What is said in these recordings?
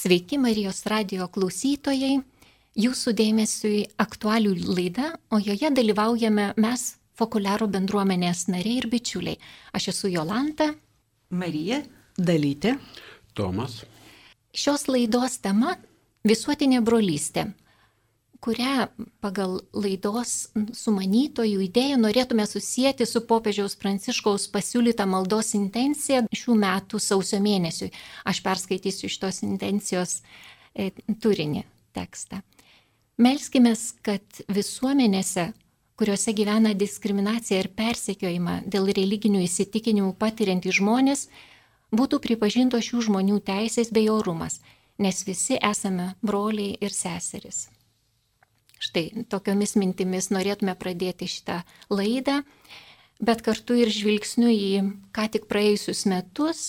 Sveiki Marijos radio klausytojai, jūsų dėmesiui aktualių laida, o joje dalyvaujame mes, Fokuliaro bendruomenės nariai ir bičiuliai. Aš esu Jolanta. Marija Dalytė. Tomas. Šios laidos tema - visuotinė brolystė kurią pagal laidos sumanytojų idėją norėtume susijęti su popiežiaus pranciškaus pasiūlyta maldos intencija šių metų sausio mėnesiui. Aš perskaitysiu šitos intencijos e, turinį tekstą. Melskime, kad visuomenėse, kuriuose gyvena diskriminacija ir persekiojimą dėl religinių įsitikinimų patiriantys žmonės, būtų pripažintos šių žmonių teisės bei orumas, nes visi esame broliai ir seseris. Štai tokiomis mintimis norėtume pradėti šitą laidą, bet kartu ir žvilgsniu į ką tik praėjusius metus,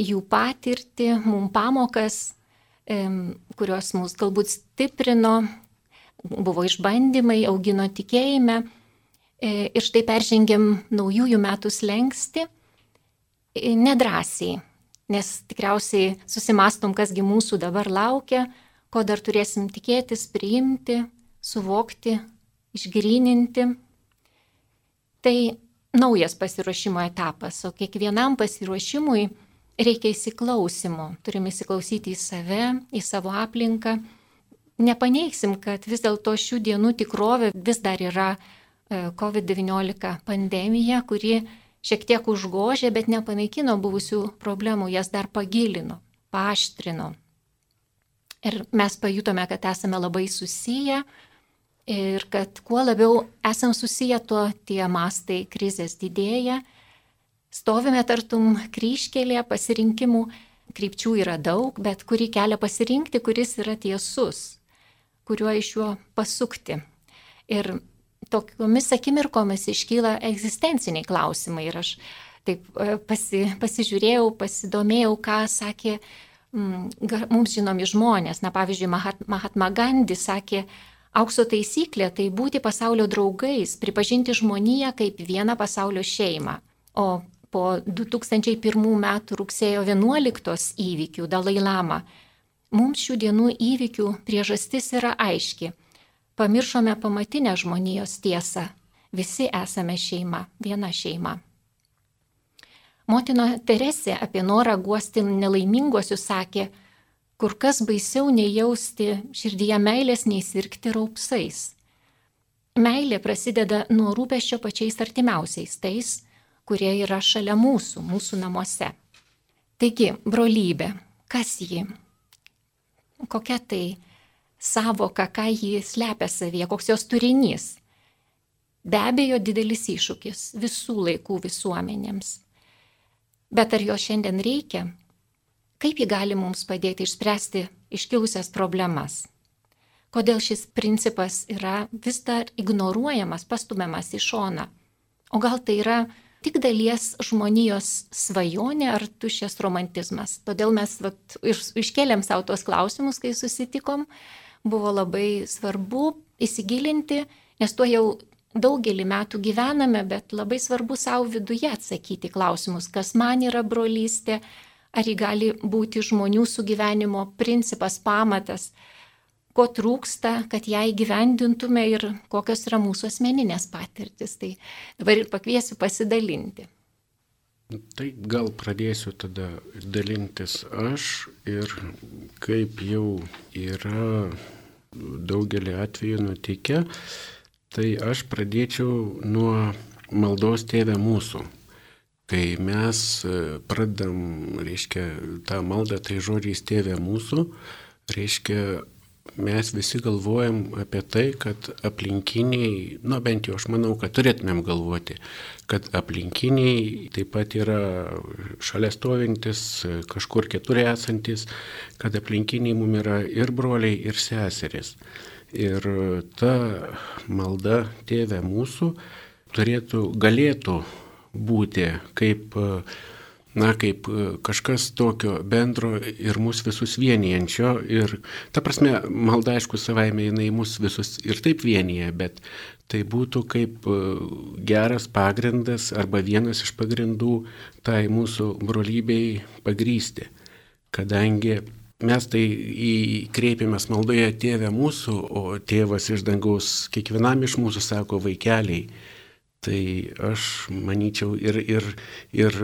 jų patirtį, mum pamokas, kurios mus galbūt stiprino, buvo išbandymai, augino tikėjime e, ir štai peržengėm naujųjų metų slengsti e, nedrasiai, nes tikriausiai susimastom, kasgi mūsų dabar laukia, ko dar turėsim tikėtis, priimti, suvokti, išgryninti. Tai naujas pasiruošimo etapas, o kiekvienam pasiruošimui reikia įsiklausimo. Turime įsiklausyti į save, į savo aplinką. Nepaneigsim, kad vis dėlto šių dienų tikrovė vis dar yra e, COVID-19 pandemija, kuri šiek tiek užgožė, bet nepanaikino buvusių problemų, jas dar pagilino, paaštrino. Ir mes pajutome, kad esame labai susiję ir kad kuo labiau esam susiję, tuo tie mastai krizės didėja. Stovime tartum kryškelėje pasirinkimų, krypčių yra daug, bet kurį kelią pasirinkti, kuris yra tiesus, kuriuo iš juo pasukti. Ir tokiomis akimirkomis iškyla egzistenciniai klausimai ir aš taip e, pasi, pasižiūrėjau, pasidomėjau, ką sakė Mm, mums žinomi žmonės. Na, pavyzdžiui, Mahatma Gandhi sakė, aukso taisyklė tai būti pasaulio draugais, pripažinti žmoniją kaip vieną pasaulio šeimą. O po 2001 m. rugsėjo 11 įvykių Dalai Lama, mums šių dienų įvykių priežastis yra aiški. Pamiršome pamatinę žmonijos tiesą. Visi esame šeima, viena šeima. Motina Teresė apie norą guosti nelaiminguosius sakė, kur kas baisiau nejausti širdyje meilės, nei sirgti raupsais. Meilė prasideda nuo rūpeščio pačiais artimiausiais, tais, kurie yra šalia mūsų, mūsų namuose. Taigi, brolybė, kas ji? Kokia tai savoka, ką ji slepia savyje, koks jos turinys? Be abejo, didelis iššūkis visų laikų visuomenėms. Bet ar jo šiandien reikia? Kaip ji gali mums padėti išspręsti iškilusias problemas? Kodėl šis principas yra vis dar ignoruojamas, pastumiamas į šoną? O gal tai yra tik dalies žmonijos svajonė ar tuščias romantizmas? Todėl mes vat, iškėlėm savo tuos klausimus, kai susitikom. Buvo labai svarbu įsigilinti, nes tuo jau daugelį metų gyvename, bet labai svarbu savo viduje atsakyti klausimus, kas man yra brolystė, ar ji gali būti žmonių sugyvenimo principas, pamatas, ko trūksta, kad ją įgyvendintume ir kokios yra mūsų asmeninės patirtis. Tai dabar ir pakviesiu pasidalinti. Tai gal pradėsiu tada dalintis aš ir kaip jau yra daugelį atvejų nutikę, Tai aš pradėčiau nuo maldos tėvę mūsų. Kai mes e, pradam, reiškia, tą maldą, tai žodžiais tėvė mūsų, reiškia, mes visi galvojam apie tai, kad aplinkiniai, nu bent jau aš manau, kad turėtumėm galvoti, kad aplinkiniai taip pat yra šalia stovintis, kažkur kitur esantis, kad aplinkiniai mum yra ir broliai, ir seserys. Ir ta malda tėvė mūsų turėtų, galėtų būti kaip, na, kaip kažkas tokio bendro ir mus visus vienijančio. Ir ta prasme, malda aišku savaime jinai mus visus ir taip vienyje, bet tai būtų kaip geras pagrindas arba vienas iš pagrindų tai mūsų brolybei pagrysti. Kadangi mes tai kreipiamės maldoje tėvę mūsų, o tėvas iš dangaus kiekvienam iš mūsų sako vaikeliai. Tai aš manyčiau ir, ir, ir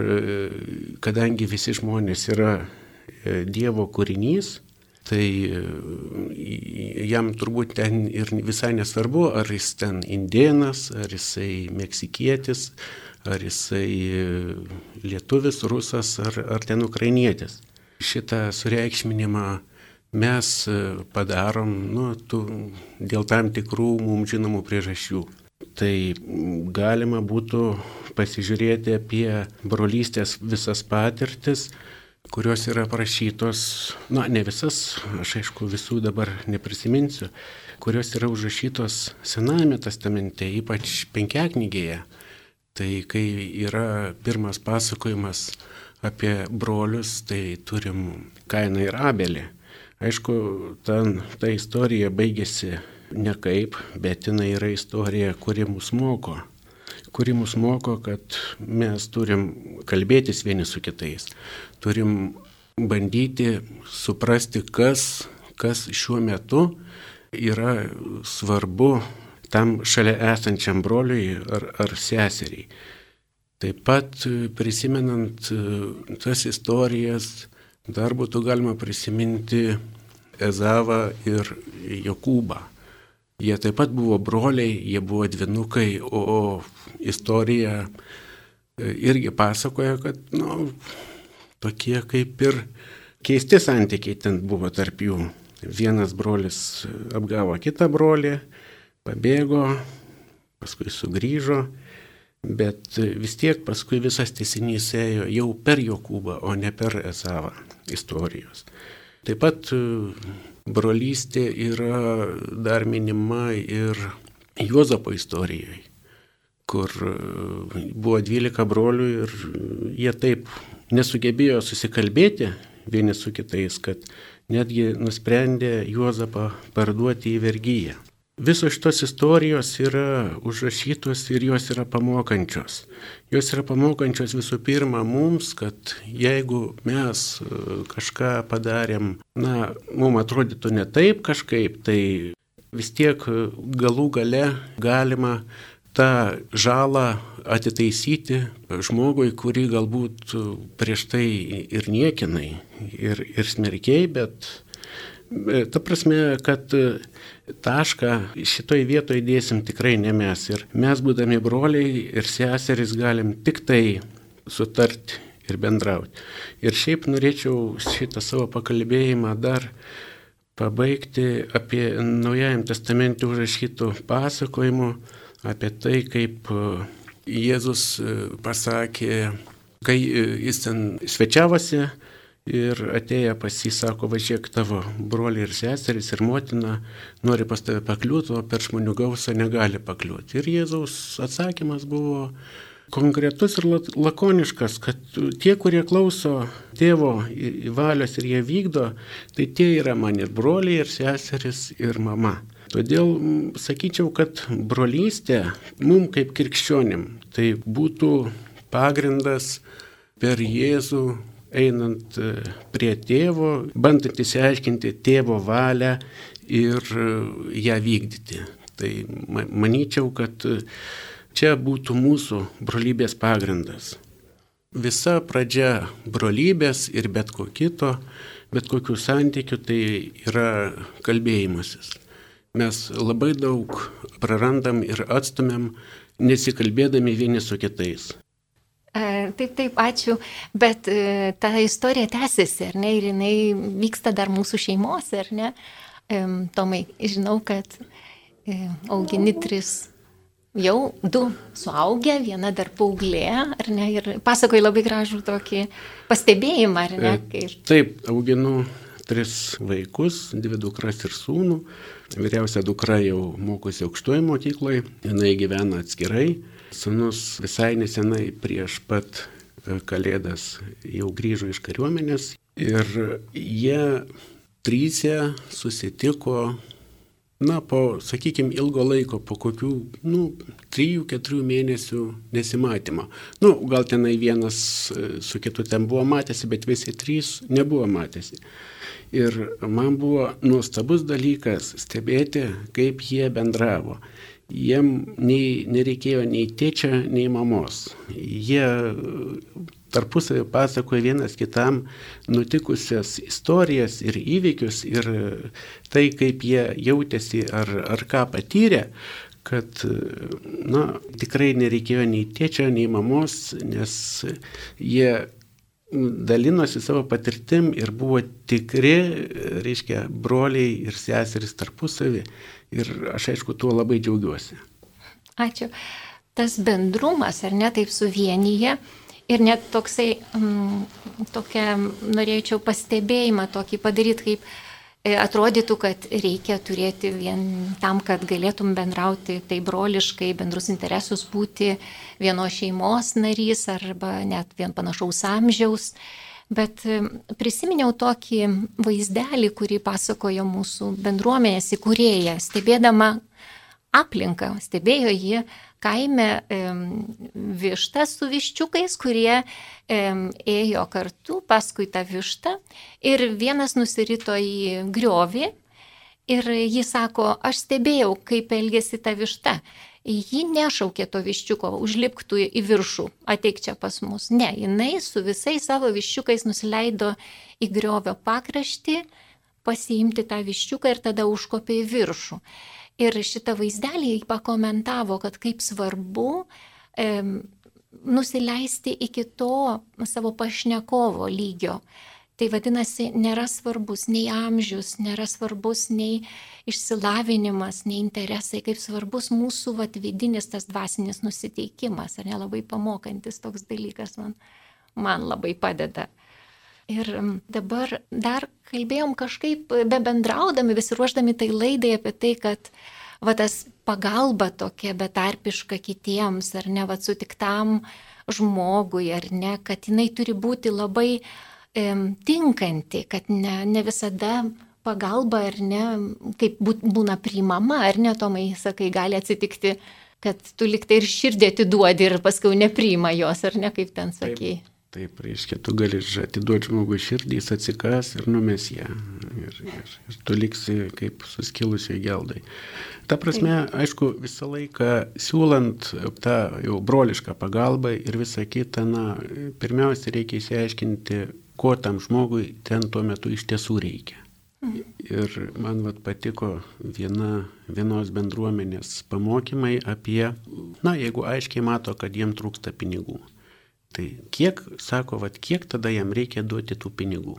kadangi visi žmonės yra e, Dievo kūrinys, tai e, jam turbūt ten ir visai nesvarbu, ar jis ten indienas, ar jisai meksikietis, ar jisai e, lietuvis, rusas, ar, ar ten ukrainietis šitą sureikšminimą mes padarom nu, tu, dėl tam tikrų mums žinomų priežasčių. Tai galima būtų pasižiūrėti apie brolystės visas patirtis, kurios yra parašytos, na ne visas, aš aišku visų dabar neprisiminsiu, kurios yra užrašytos Senajame testamente, ypač penkiaknygėje. Tai kai yra pirmas pasakojimas apie brolius, tai turim Kainą ir Abelį. Aišku, ten ta istorija baigėsi nekaip, bet jinai yra istorija, kuri mus moko. Kuri mus moko, kad mes turim kalbėtis vieni su kitais. Turim bandyti suprasti, kas, kas šiuo metu yra svarbu tam šalia esančiam broliui ar, ar seseriai. Taip pat e, prisimenant e, tas istorijas, dar būtų galima prisiminti Ezavą ir Jokūbą. Jie taip pat buvo broliai, jie buvo dvinukai, o istorija e, irgi pasakoja, kad, nu, tokie kaip ir keisti santykiai ten buvo tarp jų. Vienas brolis apgavo kitą brolį, pabėgo, paskui sugrįžo Bet vis tiek paskui visas tiesinys ėjo jau per Jokūbą, o ne per Esavą istorijos. Taip pat brolystė yra dar minima ir Juozapo istorijoje, kur e, buvo 12 brolių ir jie taip nesugebėjo susikalbėti vieni su kitais, kad netgi nusprendė Juozapą parduoti į vergyją. Visos šitos istorijos yra užrašytos ir jos yra pamokančios. Jos yra pamokančios visų pirma mums, kad jeigu mes e, kažką padarėm, na, mums atrodytų ne taip kažkaip, tai vis tiek galų gale galima tą žalą atitaisyti žmogui, kurį galbūt prieš tai ir niekinai, ir, ir smerkiai, bet e, ta prasme, kad tašką šitoj vietoj dėsim tikrai ne mes. Ir mes, būdami broliai ir seserys, galim tik tai sutarti ir bendrauti. Ir šiaip norėčiau šitą savo pakalbėjimą dar pabaigti apie Naujajam testamente užrašytų pasakojimų, apie tai, kaip e, Jėzus e, pasakė, kai e, jis ten svečiavosi Ir atėję pas jį sako, važiuok tavo broliai ir seserys ir motina nori pas tave pakliūti, o per žmonių gausą negali pakliūti. Ir Jėzaus atsakymas buvo konkretus ir lakoniškas, kad tie, kurie klauso tėvo valios ir jie vykdo, tai tie yra man ir broliai, ir seserys, ir mama. Todėl sakyčiau, kad brolystė mum kaip krikščionim tai būtų pagrindas per Jėzų einant e, prie tėvo, bandant įsiaiškinti tėvo valią ir e, ją vykdyti. Tai manyčiau, kad e, čia būtų mūsų brolybės pagrindas. Visa pradžia brolybės ir bet ko kito, bet kokių santykių tai yra kalbėjimasis. Mes labai daug prarandam ir atstumėm, nesikalbėdami vieni su kitais. Taip, taip, ačiū. Bet e, ta istorija tęsiasi, ar ne? Ir jinai vyksta dar mūsų šeimose, ar ne? E, Tomai, žinau, kad e, augini tris, jau du suaugę, viena dar paauglė, ar ne? Ir pasakoji labai gražų tokį pastebėjimą, ar ne? Kaip... Taip, auginu tris vaikus, dvi dukras ir sūnų. Vyriausia dukra jau mokosi aukštoje mokykloje, jinai gyvena atskirai. Sūnus visai nesenai prieš pat e, Kalėdas jau grįžo iš kariuomenės ir jie trysė susitiko na, po, sakykime, ilgo laiko, po kokių, nu, 3-4 mėnesių nesimatymo. Nu, gal tenai vienas e, su kitu ten buvo matęsi, bet visi trys nebuvo matęsi. Ir man buvo nuostabus dalykas stebėti, kaip jie bendravo. Jiem nei, nereikėjo nei tėčia, nei mamos. Jie tarpusavį pasakoja vienas kitam nutikusias istorijas ir įvykius ir tai, kaip jie jautėsi ar, ar ką patyrė, kad na, tikrai nereikėjo nei tėčio, nei mamos, nes jie dalinosi savo patirtim ir buvo tikri, reiškia, broliai ir seserys tarpusavį. Ir aš aišku, tuo labai džiaugiuosi. Ačiū. Tas bendrumas, ar ne taip suvienyje, Ir net toksai, mm, tokia, norėčiau pastebėjimą tokį padaryti, kaip atrodytų, kad reikia turėti vien tam, kad galėtum bendrauti tai broliškai, bendrus interesus būti vienos šeimos narys arba net vien panašaus amžiaus. Bet e, prisiminiau tokį vaizdelį, kurį pasakojo mūsų bendruomenės įkūrėja, stebėdama aplinką, stebėjo jį kaime vištą su viščiukais, kurie ėjo kartu paskui tą vištą ir vienas nusirito į griovį ir jis sako, aš stebėjau, kaip elgėsi ta višta. Ji nešaukė to viščiuko, užlipktų į viršų, ateik čia pas mus. Ne, jinai su visais savo viščiukais nusileido į griovio pakraštį, pasiimti tą viščiuką ir tada užkopė į viršų. Ir šitą vaizdelį pakomentavo, kad kaip svarbu e, nusileisti iki to savo pašnekovo lygio. Tai vadinasi, nėra svarbus nei amžius, nėra svarbus nei išsilavinimas, nei interesai, kaip svarbus mūsų vat, vidinis tas dvasinis nusiteikimas, ar nelabai pamokantis toks dalykas man, man labai padeda. Ir dabar dar kalbėjom kažkaip, be bendraudami, visi ruoždami tai laidai apie tai, kad va tas pagalba tokia betarpiška kitiems, ar ne, va sutiktam žmogui, ar ne, kad jinai turi būti labai e, tinkanti, kad ne, ne visada pagalba, ar ne, kaip būna priimama, ar ne, Tomai, sakai, gali atsitikti, kad tu liktai ir širdį atiduodi ir paskui nepriima jos, ar ne, kaip ten sakėjai. Taip. Taip, reiškia, tu gali atiduoti žmogui širdį, jis atsikas ir numes ją. Ir, ir, ir tu liksi kaip suskilusiai geldai. Ta prasme, aišku, visą laiką siūlant tą jau brolišką pagalbą ir visą kitą, na, pirmiausia, reikia įsiaiškinti, ko tam žmogui ten tuo metu iš tiesų reikia. Mhm. Ir man vat, patiko viena, vienos bendruomenės pamokymai apie, na, jeigu aiškiai mato, kad jiem trūksta pinigų Tai kiek, sako, vat, kiek tada jam reikia duoti tų pinigų?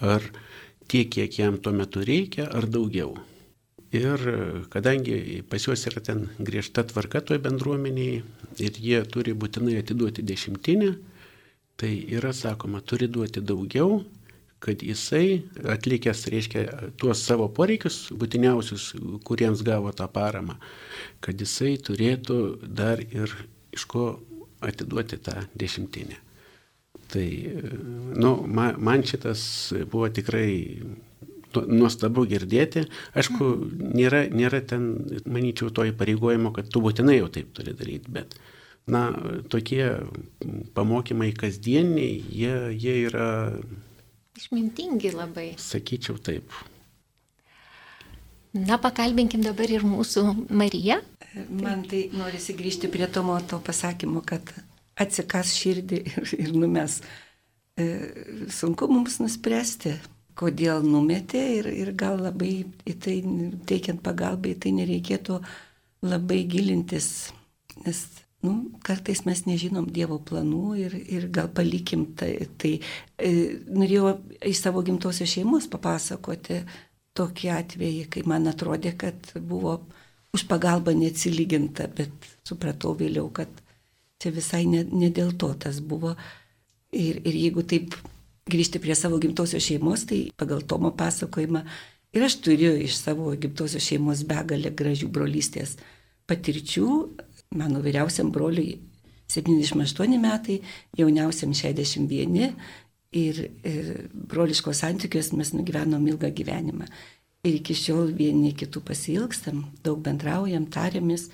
Ar tiek, kiek jam tuo metu reikia, ar daugiau? Ir kadangi pas juos yra ten griežta tvarka toje bendruomenėje ir jie turi būtinai atiduoti dešimtinę, tai yra sakoma, turi duoti daugiau, kad jisai atlikęs, reiškia, tuos savo poreikius, būtiniausius, kuriems gavo tą paramą, kad jisai turėtų dar ir iš ko atiduoti tą dešimtinę. Tai, nu, man, man šitas buvo tikrai nu, nuostabu girdėti. Aišku, nėra, nėra ten, manyčiau, to įpareigojimo, kad tu būtinai jau taip turi daryti, bet, na, tokie pamokymai kasdieniai, jie, jie yra. Išmintingi labai. Sakyčiau taip. Na, pakalbinkim dabar ir mūsų Mariją. Man tai norisi grįžti prie to pasakymo, kad atsikas širdį ir, ir numes. E, sunku mums nuspręsti, kodėl numetė ir, ir gal labai į tai, teikiant pagalbą, į tai nereikėtų labai gilintis, nes nu, kartais mes nežinom Dievo planų ir, ir gal palikim tai. tai e, norėjau iš savo gimtosios šeimos papasakoti tokį atvejį, kai man atrodė, kad buvo už pagalbą neatsilyginta, bet supratau vėliau, kad čia visai ne, ne dėl to tas buvo. Ir, ir jeigu taip grįžti prie savo gimtosios šeimos, tai pagal Tomo pasakojimą ir aš turiu iš savo gimtosios šeimos begalę gražių brolystės patirčių. Mano vyriausiam broliui 78 metai, jauniausiam 61 ir, ir broliškos santykios mes nugyvenom ilgą gyvenimą. Ir iki šiol vieni kitų pasilgstam, daug bendraujam, tariamės,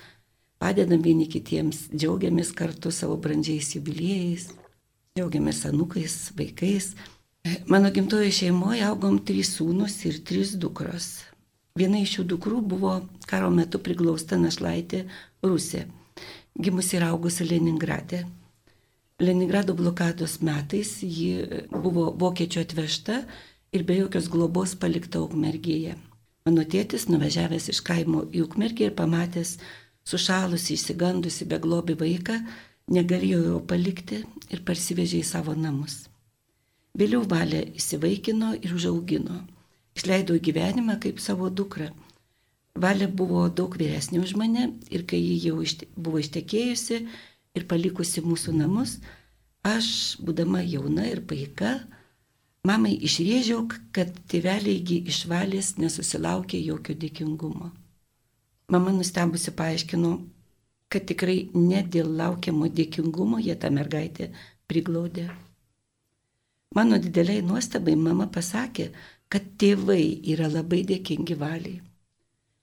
padedam vieni kitiems, džiaugiamės kartu savo brandžiais jubiliejais, džiaugiamės anukais, vaikais. Mano gimtojo šeimoje augom trys sūnus ir trys dukros. Viena iš šių dukrų buvo karo metu priglausta našlaitė Rusė, gimusi ir augusi Leningrade. Leningrado blokados metais ji buvo vokiečių atvežta ir be jokios globos palikta ukmergėje. Mano tėtis, nuvažiavęs iš kaimo į ukmergį ir pamatęs sušalusi, įsigandusi beglobį vaiką, negalėjo jo palikti ir parsivežė į savo namus. Vėliau Valė įsivaikino ir užaugino išleido gyvenimą kaip savo dukrą. Valė buvo daug vyresnė už mane ir kai ji jau buvo ištekėjusi ir palikusi mūsų namus, aš, būdama jauna ir paika, mamai išrėžiau, kad tėveliaigi išvalės nesusilaukė jokio dėkingumo. Mama nustebusi paaiškino, kad tikrai ne dėl laukiamo dėkingumo jie tą mergaitę priglaudė. Mano dideliai nuostabai mama pasakė, kad tėvai yra labai dėkingi valiai,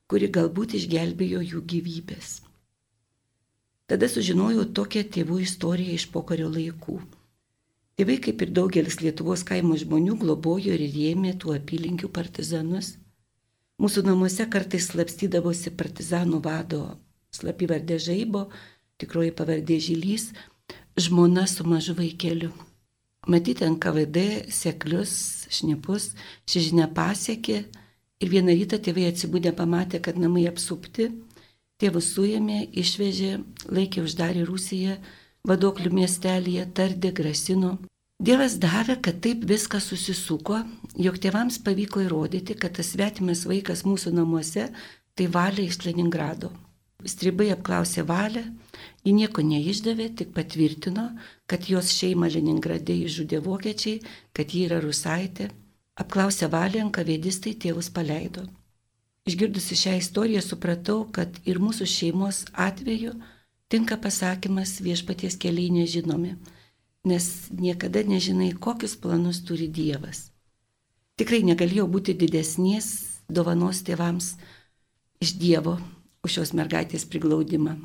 kuri galbūt išgelbėjo jų gyvybės. Tada sužinojau tokią tėvų istoriją iš pokario laikų. Tėvai, kaip ir daugelis Lietuvos kaimo žmonių, globojo ir rėmė tų apylinkių partizanus. Mūsų namuose kartais slapstydavosi partizanų vado slapyvardė Žaibo, tikroji pavardė Žylys, žmona su mažu vaikeliu. Matyti NKVD seklius, šnipus, ši žinia pasiekė ir vieną rytą tėvai atsibūdė pamatė, kad namai apsupti, tėvus suėmė, išvežė, laikė uždarė Rusiją, vadoklių miestelėje, tardė, grasino. Dievas davė, kad taip viskas susisuko, jog tėvams pavyko įrodyti, kad tas svetimas vaikas mūsų namuose tai valia iš Leningrado. Stribai apklausė Valę, ji nieko neišdavė, tik patvirtino, kad jos šeimą Leningrade išžudė vokiečiai, kad ji yra rusaitė. Apklausė Valę, ankavedistai tėvus paleido. Išgirdusi šią istoriją supratau, kad ir mūsų šeimos atveju tinka pasakymas viešpaties keliai nežinomi, nes niekada nežinai, kokius planus turi Dievas. Tikrai negalėjo būti didesnės dovanos tėvams iš Dievo už šios mergaitės priglaudimą.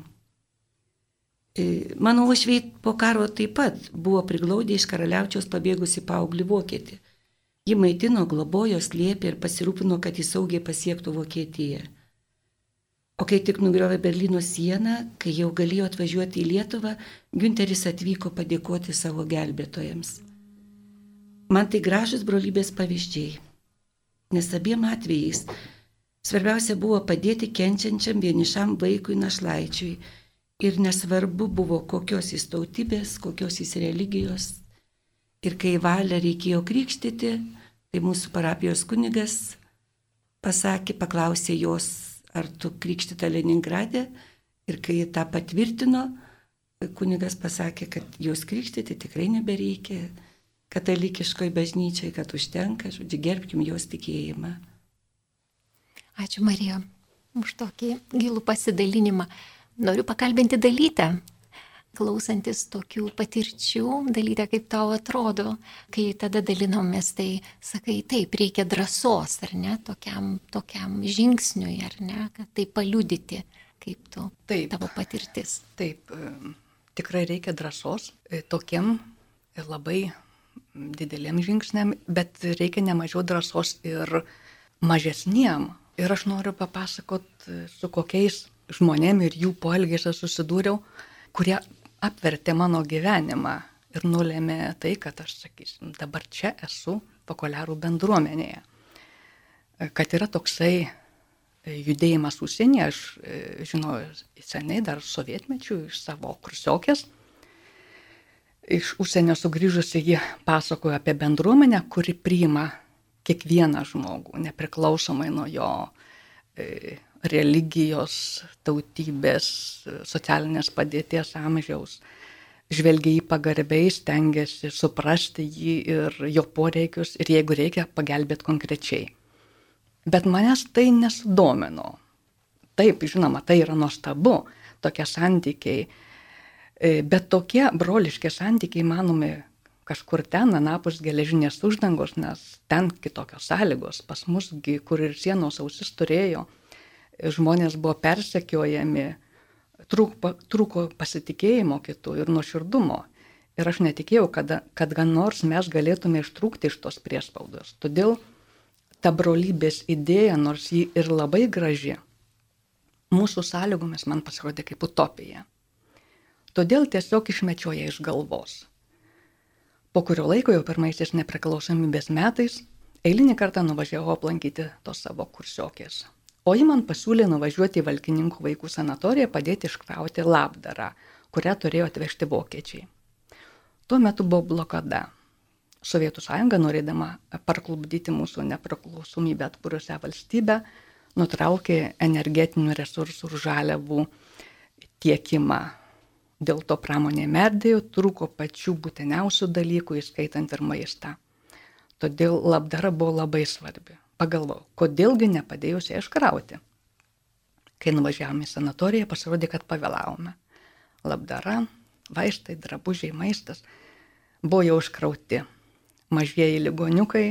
E, mano uošviai po karo taip pat buvo priglaudę iš karaliaučiaus pabėgusi paauglį vokietį. Ji maitino, globojo, slėpė ir pasirūpino, kad jis saugiai pasiektų Vokietiją. O kai tik nugriovė Berlyno sieną, kai jau galėjo atvažiuoti į Lietuvą, Günteris atvyko padėkoti savo gelbėtojams. Man tai gražus brolybės pavyzdžiai, nes abiem atvejais Svarbiausia buvo padėti kenčiančiam vienišam vaikui našlaičiui. Ir nesvarbu buvo, kokios jis tautybės, kokios jis religijos. Ir kai valią reikėjo krikštyti, tai mūsų parapijos kunigas pasakė, paklausė jos, ar tu krikštita Leningradė. Ir kai tą patvirtino, kunigas pasakė, kad jos krikštyti tikrai nebereikia. Katalikiškoje bažnyčiai, kad užtenka, žodžiu, gerbkim jos tikėjimą. Ačiū Marija už tokį gilų pasidalinimą. Noriu pakalbinti dalytę, klausantis tokių patirčių, dalytę, kaip tau atrodo, kai tada dalinomės, tai sakai, taip, reikia drąsos, ar ne, tokiam, tokiam žingsniui, ar ne, kad tai paliudyti, kaip tu, taip, tavo patirtis. Taip, tikrai reikia drąsos e, tokiam labai dideliam žingsniam, bet reikia nemažiau drąsos ir mažesniem Ir aš noriu papasakot, su kokiais žmonėm ir jų poelgėse susidūriau, kurie apvertė mano gyvenimą ir nulėmė tai, kad aš, sakysim, dabar čia esu pakolerų bendruomenėje. Kad yra toksai judėjimas užsienyje, aš e, žinau seniai dar sovietmečių iš savo kursiokės. Iš užsienio sugrįžusi ji pasakojo apie bendruomenę, kuri priima kiekvieną žmogų, nepriklausomai nuo jo e, religijos, tautybės, socialinės padėties amžiaus. Žvelgia jį pagarbiai, stengiasi suprasti jį ir jo poreikius ir jeigu reikia, pagelbėti konkrečiai. Bet manęs tai nesudomino. Taip, žinoma, tai yra nuostabu, tokie santykiai. E, bet tokie broliški santykiai, manome, kažkur ten, anapus geležinės uždangos, nes ten kitokios sąlygos. Pas musgi, kur ir sienos ausis turėjo, žmonės buvo persekiojami, trūko, trūko pasitikėjimo kitų ir nuoširdumo. Ir aš netikėjau, kad, kad gan nors mes galėtume ištrūkti iš tos priespaudos. Todėl ta brolybės idėja, nors ji ir labai graži, mūsų sąlygomis man pasirodė kaip utopija. Todėl tiesiog išmečiau ją iš galvos. Po kurio laiko jau pirmaisiais nepriklausomybės metais eilinį kartą nuvažiavau aplankyti tos savo kursiokės. O ji man pasiūlė nuvažiuoti į Valkininkų vaikų sanatoriją padėti iškrauti labdarą, kurią turėjo atvežti vokiečiai. Tuo metu buvo blokada. Sovietų sąjunga, norėdama parklubdyti mūsų nepriklausomybę atkūrusią valstybę, nutraukė energetinių resursų ir žaliavų tiekimą Dėl to pramonė merdėjo, trūko pačių būtiniausių dalykų, įskaitant ir maistą. Todėl labdara buvo labai svarbi. Pagalvojau, kodėlgi nepadėjus ją iškrauti. Kai nuvažiavome į sanatoriją, pasirodė, kad pavėlavome. Labdara, vaistai, drabužiai, maistas buvo jau iškrauti. Mažieji ligoniukai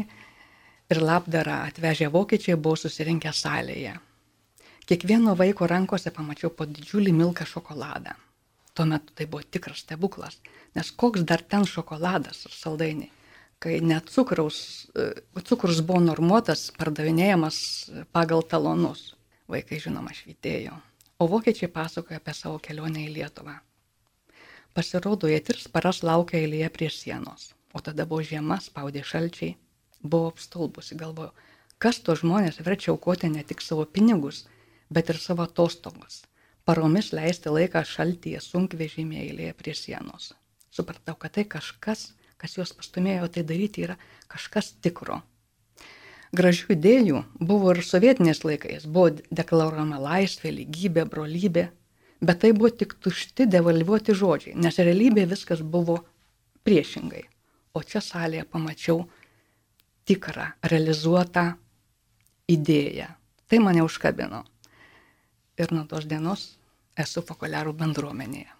ir labdarą atvežę vokiečiai buvo susirinkę salėje. Kiekvieno vaiko rankose pamačiau po didžiulį milką šokoladą. Tuo metu tai buvo tikras stebuklas, nes koks dar ten šokoladas ar saldainiai, kai net cukraus, e, cukrus buvo normuotas, pardavinėjamas pagal talonus. Vaikai žinoma švitėjo, o vokiečiai pasakoja apie savo kelionę į Lietuvą. Pasirodo, jie tris paras laukia eilėje prie sienos, o tada buvo žiema, spaudė šalčiai, buvo apstulbusi, galvoju, kas to žmonės verčia aukoti ne tik savo pinigus, bet ir savo atostogas paromis leisti laiką šaltyje sunkvežimėje eilėje prie sienos. Supratau, kad tai kažkas, kas juos pastumėjo tai daryti, yra kažkas tikro. Gražių idėjų buvo ir sovietiniais laikais, buvo deklaruojama laisvė, lygybė, brolybė, bet tai buvo tik tušti devalvuoti žodžiai, nes realybė viskas buvo priešingai. O čia salėje pamačiau tikrą, realizuotą idėją. Tai mane užkabino. Ir nuo tos dienos esu fokuliarų bendruomenėje.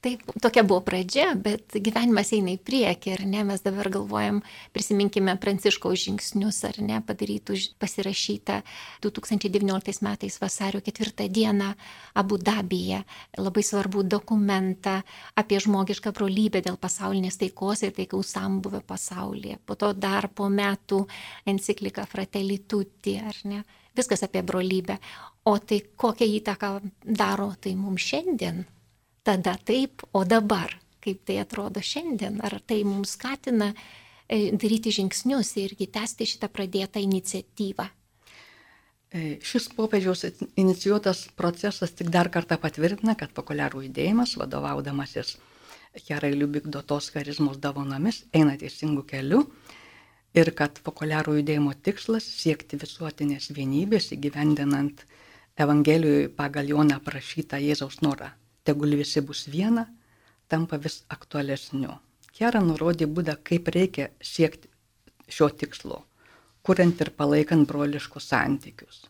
Taip, tokia buvo pradžia, bet gyvenimas eina į priekį, ar ne, mes dabar galvojam, prisiminkime Pranciškaus žingsnius, ar ne, padarytų pasirašytą 2019 metais vasario 4 dieną Abu Dabyje labai svarbų dokumentą apie žmogišką brolybę dėl pasaulinės taikos ir taikaus sambuvio pasaulyje. Po to dar po metų enciklika Fratelli Tutti, ar ne, viskas apie brolybę. O tai kokią įtaką daro tai mums šiandien? Tada taip, o dabar, kaip tai atrodo šiandien? Ar tai mums skatina e, daryti žingsnius irgi tęsti šitą pradėtą iniciatyvą? E, šis popiežiaus inicijuotas procesas tik dar kartą patvirtina, kad populiarų judėjimas, vadovaudamasis Kerai Liubikdotos charizmos davonomis, eina teisingų kelių ir kad populiarų judėjimo tikslas siekti visuotinės vienybės įgyvendinant Evangelijoje pagal Joną aprašytą Jėzaus norą, tegul visi bus viena, tampa vis aktualesniu. Kera nurodė būdą, kaip reikia siekti šio tikslo, kuriant ir palaikant broliškus santykius.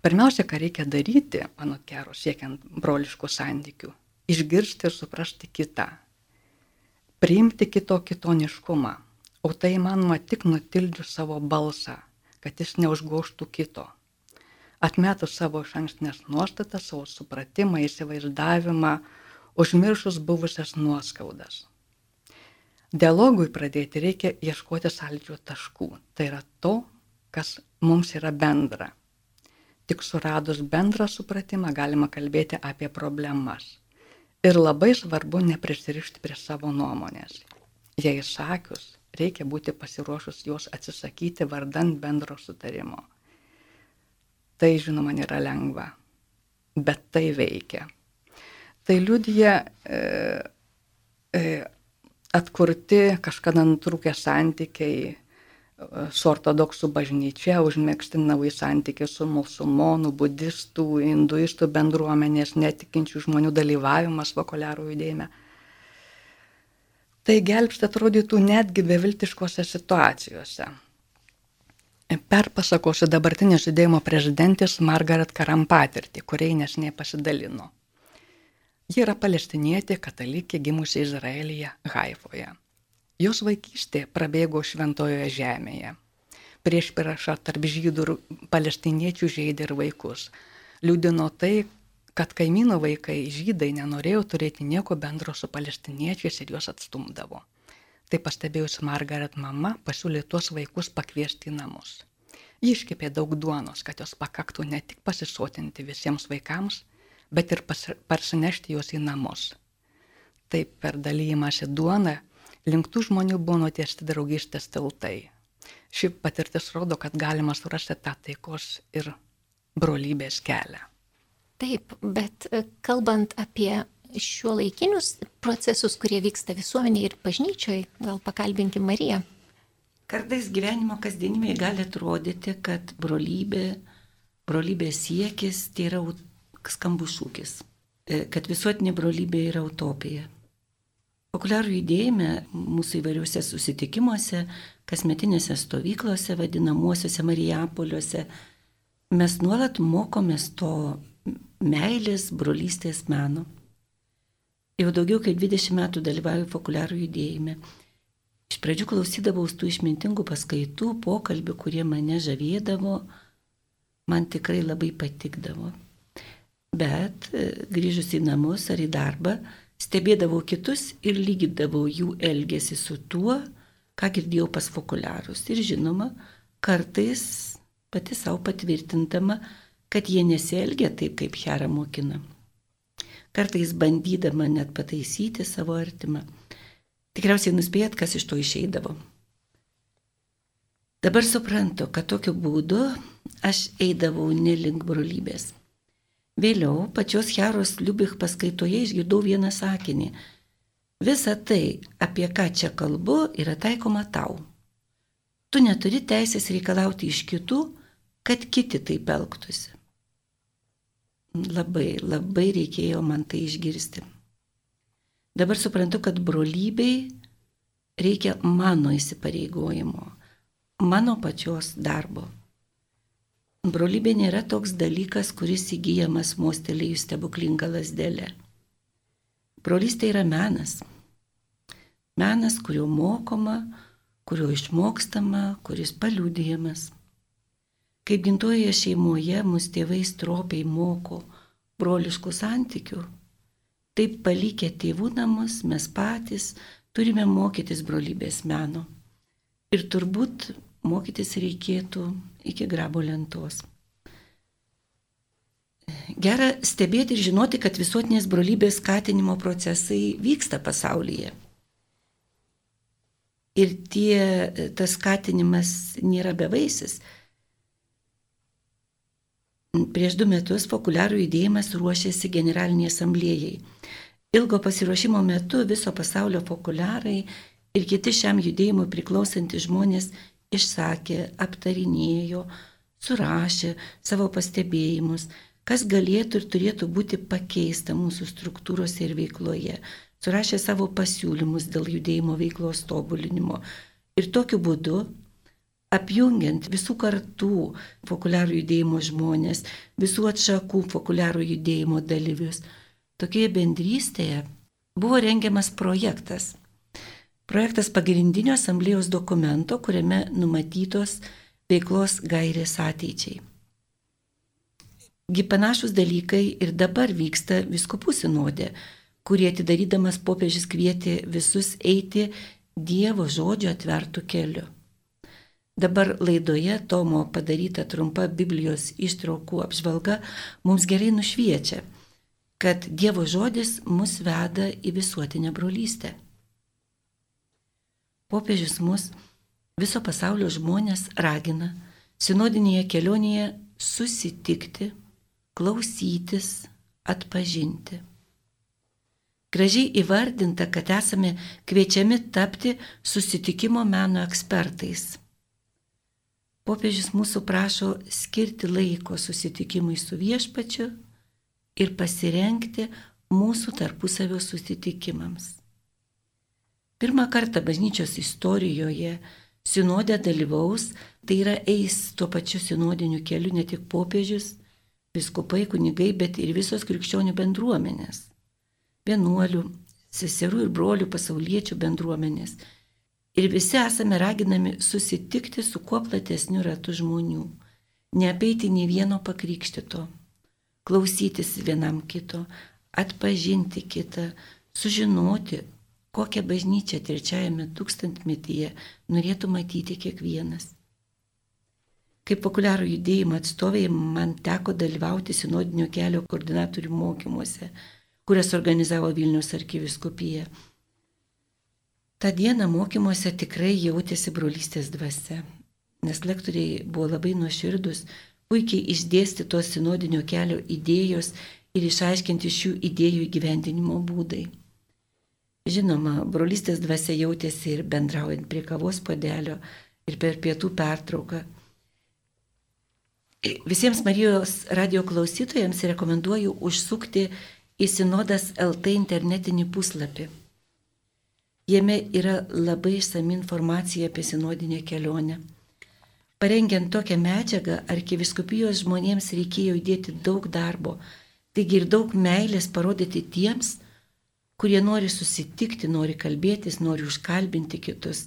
Pirmiausia, ką reikia daryti, anot Kero, siekiant broliškų santykių - išgirsti ir suprasti kitą, priimti kito kitoniškumą, O tai įmanoma tik nutildžius savo balsą, kad jis neužgoštų kito. Atmetus savo iš ankstinės nuostatas, savo supratimą, įsivaizdavimą, užmiršus buvusias nuoskaudas. Dialogui pradėti reikia ieškoti sąlyčio taškų. Tai yra to, kas mums yra bendra. Tik suradus bendrą supratimą galima kalbėti apie problemas. Ir labai svarbu neprisirišti prie savo nuomonės. Jei sakius, reikia būti pasiruošus juos atsisakyti vardant bendro sutarimo. Tai žinoma nėra lengva, bet tai veikia. Tai liudija e, e, atkurti kažkada nutrūkę santykiai e, su ortodoksų bažnyčia, užmėgsti nauji santykiai su musulmonų, budistų, hinduistų bendruomenės, netikinčių žmonių dalyvavimas vokoliarų judėjime tai gelbsti atrodytų netgi beviltiškose situacijose. Perpasakosiu dabartinės judėjimo prezidentės Margaret Karam patirtį, kuriai nesnei pasidalino. Ji yra palestinietė katalikė gimusi Izraelyje, Haifoje. Jos vaikystė prabėgo šventojoje žemėje. Prieš prieša tarp žydų ir palestiniečių žaidė ir vaikus. Liūdino tai, kad kaimynų vaikai žydai nenorėjo turėti nieko bendro su palestiniečiais ir juos atstumdavo. Tai pastebėjus Margaret mama pasiūlė tuos vaikus pakviesti į namus. Ji iškepė daug duonos, kad jos pakaktų ne tik pasisotinti visiems vaikams, bet ir parsinešti juos į namus. Taip per dalymąsi duoną linktų žmonių buvo nutiesti draugystės tiltai. Ši patirtis rodo, kad galima surasti tą taikos ir brolybės kelią. Taip, bet e, kalbant apie šiuo laikinius procesus, kurie vyksta visuomenėje ir bažnyčioje, gal pakalbinkim Mariją. Kartais gyvenimo kasdienimai gali atrodyti, kad brolybė, brolybės siekis tai yra skambus šūkis, e, kad visuotinė brolybė yra utopija. Populiarų judėjime, mūsų įvairiuose susitikimuose, kasmetinėse stovyklose, vadinamuosiuose Marijapoliuose, mes nuolat mokomės to meilės, brolystės meno. Jau daugiau kaip 20 metų dalyvauju populiarų judėjime Iš pradžių klausydavau tų išmintingų paskaitų, pokalbių, kurie mane žavėdavo, man tikrai labai patikdavo. Bet e, grįžus į namus ar į darbą, stebėdavau kitus ir lygindavau jų elgesį su tuo, ką girdėjau pas populiarus. Ir žinoma, kartais pati savo patvirtindama, kad jie nesielgia taip, kaip Hera mokina. Kartais bandydama net pataisyti savo artimą. Tikriausiai nuspėjat, kas iš to išeidavo. Dabar suprantu, kad tokiu būdu aš eidavau nelink brolybės. Vėliau pačios Heros Liubich paskaitoje išgirdau vieną sakinį. Visa tai, apie ką čia kalbu, yra taikoma tau. Tu neturi teisės reikalauti iš kitų, kad kiti taip elgtųsi. Labai, labai reikėjo man tai išgirsti. Dabar suprantu, kad brolybei reikia mano įsipareigojimo, mano pačios darbo. Brolybė nėra toks dalykas, kuris įgyjamas mostelėjus stebuklingą lasdelę. Brolystė yra menas. Menas, kurio mokoma, kurio išmokstama, kuris paliūdėjamas. Kaip gimtoje šeimoje mus tėvai stropiai moko broliškų santykių, Taip palikę tėvų namus mes patys turime mokytis brolybės meno. Ir turbūt mokytis reikėtų iki grabo lentos. Gera stebėti ir žinoti, kad visuotinės brolybės skatinimo procesai vyksta pasaulyje. Ir tie, tas skatinimas nėra bevaisis. Prieš du metus populiarų judėjimas ruošėsi Generaliniai asamblėjai. Ilgo pasiruošimo metu viso pasaulio populiarai ir kiti šiam judėjimui priklausantys žmonės išsakė, aptarinėjo, surašė savo pastebėjimus, kas galėtų ir turėtų būti pakeista mūsų struktūrose ir veikloje. Surašė savo pasiūlymus dėl judėjimo veiklos tobulinimo. Ir tokiu būdu apjungiant visų kartų populiarų judėjimo žmonės, visų atšakų populiarų judėjimo dalyvius. Tokioje bendrystėje buvo rengiamas projektas. Projektas pagrindinio asamblėjos dokumento, kuriame numatytos veiklos gairės ateičiai. Gi panašus dalykai ir dabar vyksta viskupų sinodė, kurie atidarydamas popiežius kvietė visus eiti Dievo žodžio atvertų keliu. Dabar laidoje Tomo padaryta trumpa Biblijos ištraukų apžvalga mums gerai nušviečia, kad Dievo žodis mus veda į visuotinę brolystę. Popiežius mus viso pasaulio žmonės ragina sinodinėje kelionėje susitikti, klausytis, atpažinti. Gražiai įvardinta, kad esame kviečiami tapti susitikimo meno ekspertais popiežius mūsų prašo skirti laiko susitikimui su viešpačiu ir pasirenkti mūsų tarpusavio susitikimams. Pirmą kartą bažnyčios istorijoje sinodė dalyvaus, tai yra eis tuo pačiu sinodiniu keliu ne tik popiežius, viskupai, kunigai, bet ir visos krikščionių bendruomenės, vienuolių, seserų ir brolių pasauliečių bendruomenės Ir visi esame raginami susitikti su kuo platesniu ratu žmonių, neapeiti nei vieno pakrikštito, klausytis vienam kito, atpažinti kitą, sužinoti, kokią bažnyčią trečiajame tūkstantmetyje norėtų matyti kiekvienas. Kaip populiarų judėjimo atstovai man teko dalyvauti sinodinio kelio koordinatorių mokymuose, kurias organizavo Vilnius arkiviskupija. Ta diena mokymuose tikrai jautėsi brolystės dvasia, nes lektoriai buvo labai nuoširdus, puikiai išdėstytos sinodinio kelio idėjos ir išaiškinti šių idėjų įgyvendinimo būdai. Žinoma, brolystės dvasia jautėsi ir bendraujant prie kavos padelio ir per pietų pertrauką. Visiems Marijos radio klausytojams rekomenduoju užsukti į Sinodas LT internetinį puslapį. Jame yra labai išsami informacija apie sinodinę kelionę. Parengiant tokią medžiagą, arkiviskupijos žmonėms reikėjo įdėti daug darbo, taigi ir daug meilės parodyti tiems, kurie nori susitikti, nori kalbėtis, nori užkalbinti kitus.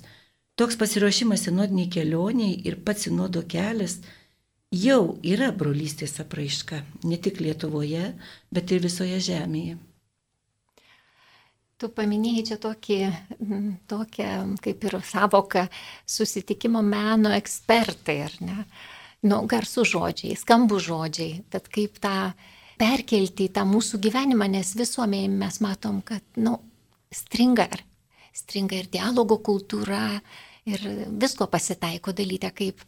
Toks pasiruošimas sinodiniai kelioniai ir pats sinodo kelias jau yra brolystės apraiška, ne tik Lietuvoje, bet ir visoje žemėje. Tu paminėjai čia tokį, tokią kaip ir savoką susitikimo meno ekspertai, ar ne? Nu, garsų žodžiai, skambų žodžiai, tad kaip tą perkelti į tą mūsų gyvenimą, nes visuomėje mes matom, kad, nu, stringa, stringa ir dialogo kultūra, ir visko pasitaiko dalyti, kaip,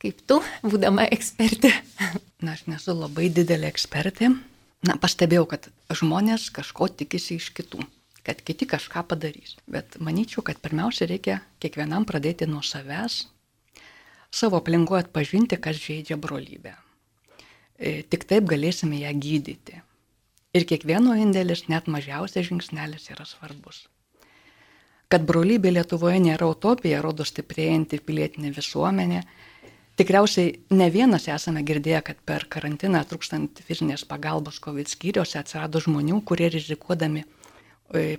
kaip tu, būdama ekspertė. Na, aš nesu labai didelė ekspertė. Na, pastebėjau, kad žmonės kažko tikisi iš kitų, kad kiti kažką padarys. Bet manyčiau, kad pirmiausia reikia kiekvienam pradėti nuo savęs, savo aplinkoje atpažinti, kas žaidžia brolybę. E, tik taip galėsime ją gydyti. Ir kiekvieno indėlis, net mažiausias žingsnelis yra svarbus. Kad brolybė Lietuvoje nėra utopija, rodo stiprėjanti pilietinė visuomenė. Tikriausiai ne vienas esame girdėję, kad per karantiną trūkstant fizinės pagalbos COVID skyriuose atsirado žmonių, kurie rizikuodami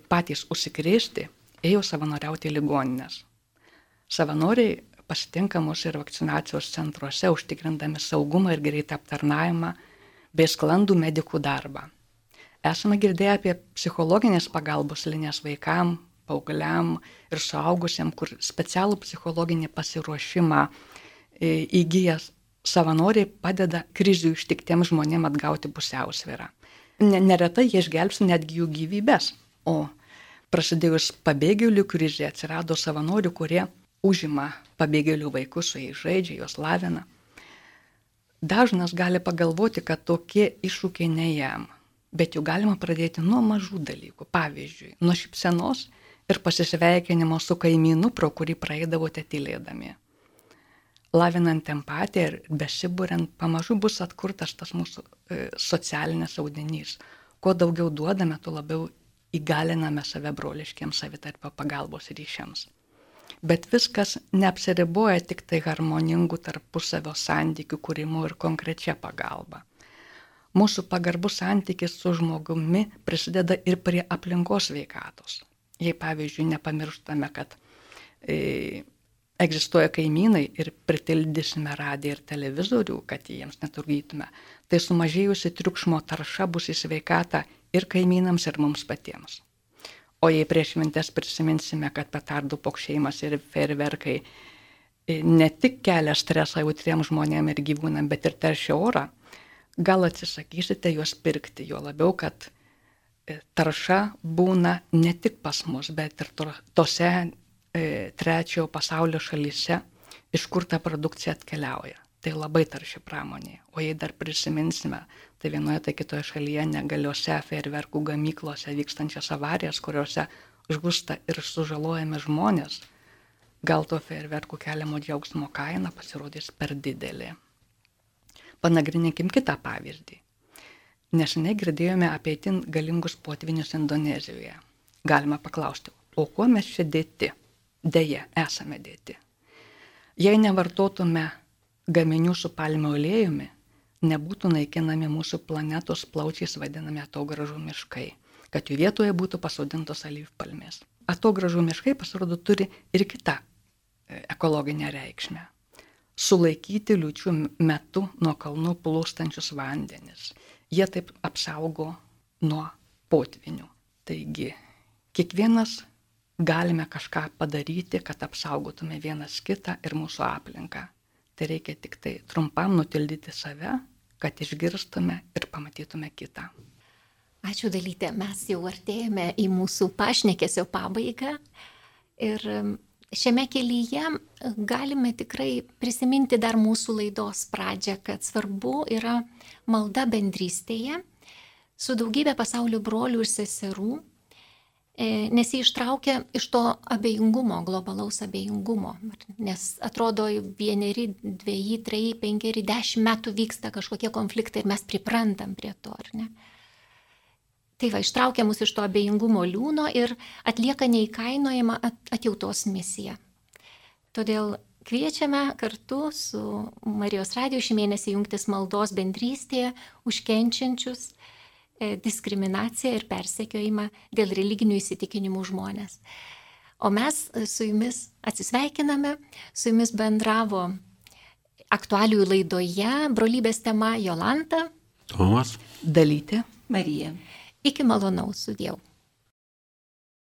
patys užsikrėsti, ėjo savanoriauti į ligoninės. Savanoriai pasitinka mus ir vakcinacijos centruose, užtikrindami saugumą ir greitą aptarnavimą bei sklandų medikų darbą. Esame girdėję apie psichologinės pagalbos linijas vaikam, paaugliam ir suaugusiam, kur specialų psichologinį pasiruošimą e, įgyjas savanoriai padeda krizių ištiktiems žmonėms atgauti pusiausvyrą. Neretai jie išgelbsti netgi jų gyvybės, o prasidėjus pabėgėlių krizė atsirado savanorių, kurie užima pabėgėlių vaikus, su jais žaidžia, juos lavina. Dažnas gali pagalvoti, kad tokie iššūkiai ne jam, bet jau galima pradėti nuo mažų dalykų. Pavyzdžiui, nuo šipsenos ir pasisveikinimo su kaimynu, pro kurį praeidavote tylėdami. Lavinant empatiją ir besiburiant, pamažu bus atkurtas tas mūsų e, socialinis audinys. Kuo daugiau duodame, tuo labiau įgaliname save broliškiams savitarpio pagalbos ryšiams. Bet viskas neapsiriboja tik tai harmoningų tarpusavio santykių kūrimu ir konkrečia pagalba. Mūsų pagarbus santykis su žmogumi prisideda ir prie aplinkos veikatos. Jei pavyzdžiui nepamirštame, kad e, egzistuoja kaimynai ir pritildysime radiją ir televizorių, kad jiems neturgytume, tai sumažėjusi triukšmo tarša bus į sveikatą ir kaimynams, ir mums patiems. O jei prieš mintes prisiminsime, kad petardų pokšėjimas ir ferverkai e, ne tik kelia stresą jautriems žmonėms ir gyvūnams, bet ir teršia orą, gal atsisakysite juos pirkti, jo labiau, kad e, tarša būna ne tik pas mus, bet ir tose e, trečiojo pasaulio šalyse, iš kur ta produkcija atkeliauja tai labai tarši pramonė. O jei dar prisiminsime, tai vienoje tai kitoje šalyje negaliuose fejerverkų gamyklose vykstančias avarijas, kuriuose žūsta ir sužalojami žmonės, gal to fejerverkų keliamo džiaugsmo kaina pasirodys per didelė. Panagrinėkim kitą pavyzdį. Neseniai girdėjome apie itin galingus potvinius Indonezijoje. Galima paklausti, o kuo mes čia dėti? Deja, esame dėti. Jei nevartotume gaminių su palmių aliejumi nebūtų naikinami mūsų planetos plaučiais vadinami atogražų miškai, kad jų vietoje būtų pasodintos alyvpalmės. atogražų miškai, pasirodo, turi ir kitą e, ekologinę reikšmę. Sulaikyti liučių metu nuo kalnų plūstančius vandenis. Jie taip apsaugo nuo potvinių. Taigi, kiekvienas galime kažką padaryti, kad apsaugotume vienas kitą ir mūsų aplinką. Tai reikia tik tai trumpam nutildyti save, kad išgirstume ir pamatytume kitą. Ačiū dalytė, mes jau artėjame į mūsų pašnekesio pabaigą ir um, šiame kelyje galime tikrai prisiminti dar mūsų laidos pradžią, kad svarbu yra malda bendrystėje su daugybė pasaulio brolių ir seserų, nes jie ištraukia iš to abejingumo, globalaus abejingumo. Nes atrodo, vieneri, dviejai, treji, penkeri, dešimt metų vyksta kažkokie konfliktai ir mes priprantam prie to, ar ne? Tai va, ištraukia mus iš to abejingumo liūno ir atlieka neįkainojama atjautos misiją. Todėl kviečiame kartu su Marijos radiju šį mėnesį jungtis maldos bendrystėje užkenčiančius e, diskriminaciją ir persekiojimą dėl religinių įsitikinimų žmonės. O mes su jumis atsisveikiname, su jumis bendravo aktualiųjų laidoje brolybės tema Jolanta. Tomas. Dalyti. Marija. Iki malonaus sudėjau.